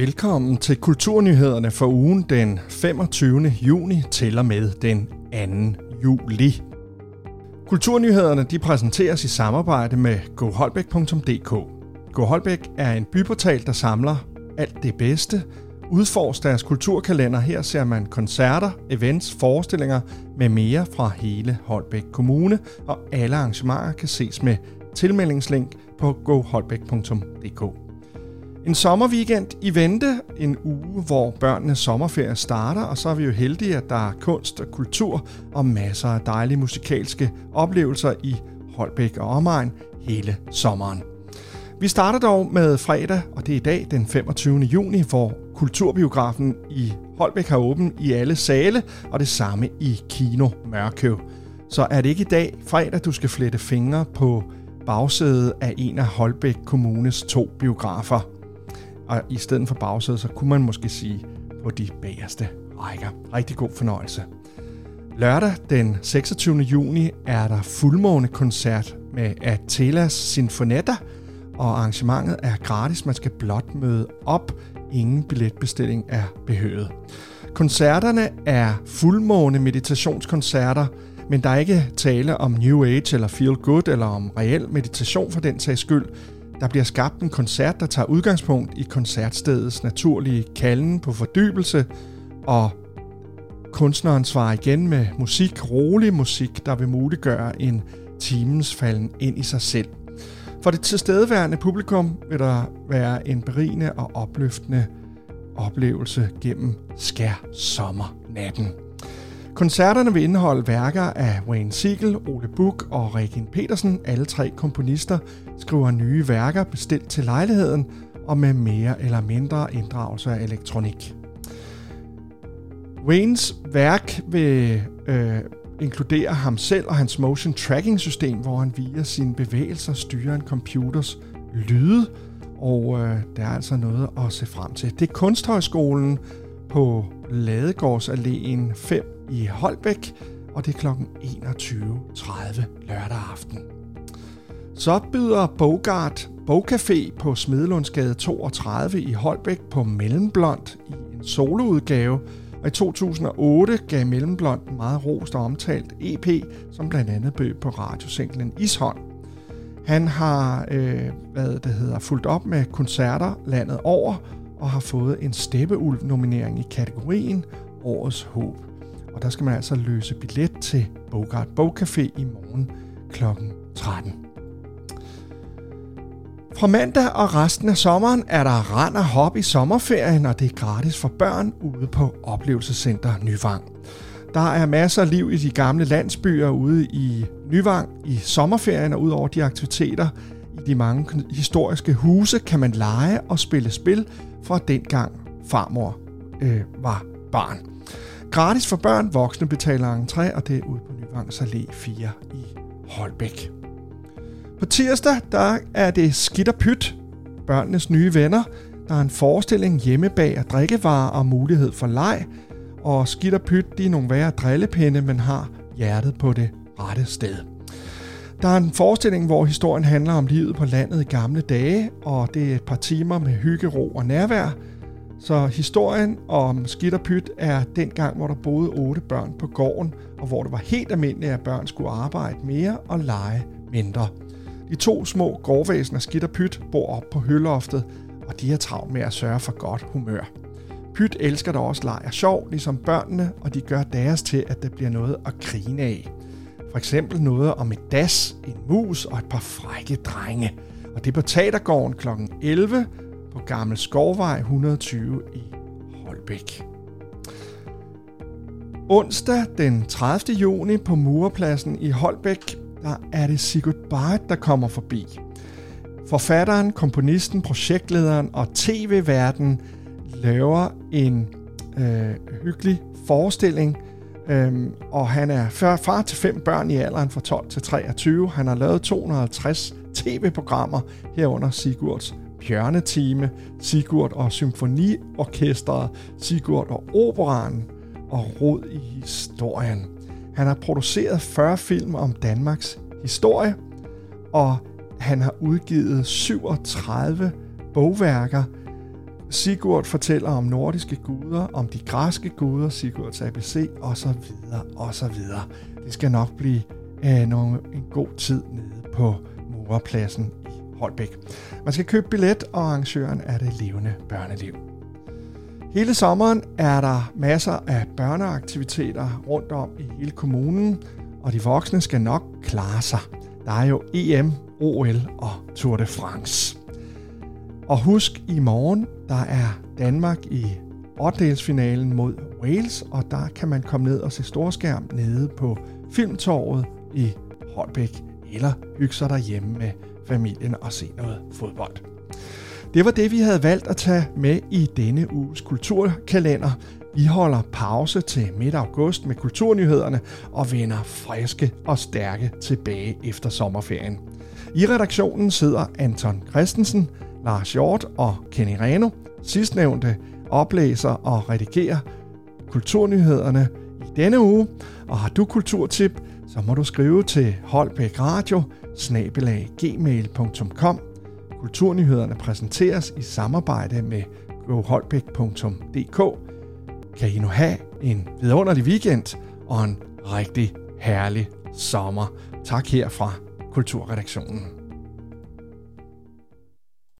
Velkommen til Kulturnyhederne for ugen den 25. juni til og med den 2. juli. Kulturnyhederne de præsenteres i samarbejde med goholbæk.dk. GoHolbæk er en byportal, der samler alt det bedste. Udforsk deres kulturkalender. Her ser man koncerter, events, forestillinger med mere fra hele Holbæk Kommune, og alle arrangementer kan ses med tilmeldingslink på goholbæk.dk. En sommerweekend i vente, en uge, hvor børnenes sommerferie starter, og så er vi jo heldige, at der er kunst og kultur og masser af dejlige musikalske oplevelser i Holbæk og omegn hele sommeren. Vi starter dog med fredag, og det er i dag den 25. juni, hvor Kulturbiografen i Holbæk har åben i alle sale, og det samme i Kino Mørkøv. Så er det ikke i dag, fredag, du skal flette fingre på bagsædet af en af Holbæk Kommunes to biografer. Og i stedet for bagsædet, så kunne man måske sige på de bagerste rækker. Rigtig god fornøjelse. Lørdag den 26. juni er der fuldmånekoncert med Atelas Sinfonetta, og arrangementet er gratis. Man skal blot møde op. Ingen billetbestilling er behøvet. Koncerterne er fuldmåne meditationskoncerter, men der er ikke tale om New Age eller Feel Good eller om reel meditation for den sags skyld. Der bliver skabt en koncert, der tager udgangspunkt i koncertstedets naturlige kalden på fordybelse, og kunstneren svarer igen med musik, rolig musik, der vil muliggøre en timens falden ind i sig selv. For det tilstedeværende publikum vil der være en berigende og opløftende oplevelse gennem skær sommernatten. Koncerterne vil indeholde værker af Wayne Siegel, Ole Buch og Regin Petersen. Alle tre komponister skriver nye værker bestilt til lejligheden og med mere eller mindre inddragelse af elektronik. Waynes værk vil øh, inkludere ham selv og hans motion tracking system, hvor han via sine bevægelser styrer en computers lyde, og øh, der er altså noget at se frem til. Det er Kunsthøjskolen på Ladegårdsalléen 5 i Holbæk, og det er kl. 21.30 lørdag aften. Så byder Bogart Bogcafé på Smedlundsgade 32 i Holbæk på Mellemblond i en soloudgave, og i 2008 gav Mellemblond en meget rost og omtalt EP, som blandt andet bød på radiosinglen Ishånd. Han har øh, hvad det hedder, fulgt op med koncerter landet over, og har fået en Steppeulv-nominering i kategorien Årets Håb. Og der skal man altså løse billet til Bogart Bogcafé i morgen kl. 13. Fra mandag og resten af sommeren er der rand og hop i sommerferien, og det er gratis for børn ude på Oplevelsescenter Nyvang. Der er masser af liv i de gamle landsbyer ude i Nyvang i sommerferien, og udover de aktiviteter i de mange historiske huse, kan man lege og spille spil fra dengang farmor øh, var barn. Gratis for børn, voksne betaler entré, og det er ude på Nyvangs Allé 4 i Holbæk. På tirsdag, der er det Skidt og Pyt, børnenes nye venner. Der er en forestilling hjemme bag og drikkevarer og mulighed for leg. Og Skidt og Pyt, de er nogle værre drillepinde, men har hjertet på det rette sted. Der er en forestilling, hvor historien handler om livet på landet i gamle dage, og det er et par timer med hygge, ro og nærvær. Så historien om skidt og pyt er den gang, hvor der boede otte børn på gården, og hvor det var helt almindeligt, at børn skulle arbejde mere og lege mindre. De to små gårdvæsener skidt og pyt bor op på høloftet, og de er travlt med at sørge for godt humør. Pyt elsker da også leg og sjov, ligesom børnene, og de gør deres til, at det bliver noget at grine af. For eksempel noget om et das, en mus og et par frække drenge. Og det er på Teatergården kl. 11 på Gammel Skovvej 120 i Holbæk. Onsdag den 30. juni på Murepladsen i Holbæk, der er det Sigurd Barrett, der kommer forbi. Forfatteren, komponisten, projektlederen og tv-verden laver en øh, hyggelig forestilling, øhm, og han er far til fem børn i alderen fra 12 til 23. Han har lavet 250 tv-programmer herunder Sigurds Bjørnetime, Sigurd og Symfoniorkestret, Sigurd og Operan og Rod i historien. Han har produceret 40 film om Danmarks historie, og han har udgivet 37 bogværker, Sigurd fortæller om nordiske guder, om de græske guder, Sigurds ABC og så videre og så videre. Det skal nok blive øh, nogle, en god tid nede på Murepladsen i Holbæk. Man skal købe billet, og arrangøren er det levende børneliv. Hele sommeren er der masser af børneaktiviteter rundt om i hele kommunen, og de voksne skal nok klare sig. Der er jo EM, OL og Tour de France. Og husk, i morgen, der er Danmark i 8. mod Wales, og der kan man komme ned og se storskærm nede på Filmtorvet i Holbæk, eller hygge sig derhjemme med familien og se noget fodbold. Det var det, vi havde valgt at tage med i denne uges kulturkalender. Vi holder pause til midt august med kulturnyhederne og vender friske og stærke tilbage efter sommerferien. I redaktionen sidder Anton Christensen, Lars Hjort og Kenny Reno. Sidstnævnte oplæser og redigerer kulturnyhederne i denne uge. Og har du kulturtip, så må du skrive til Holbæk Radio, gmail.com. Kulturnyhederne præsenteres i samarbejde med goholbæk.dk. Kan I nu have en vidunderlig weekend og en rigtig herlig sommer. Tak her fra Kulturredaktionen.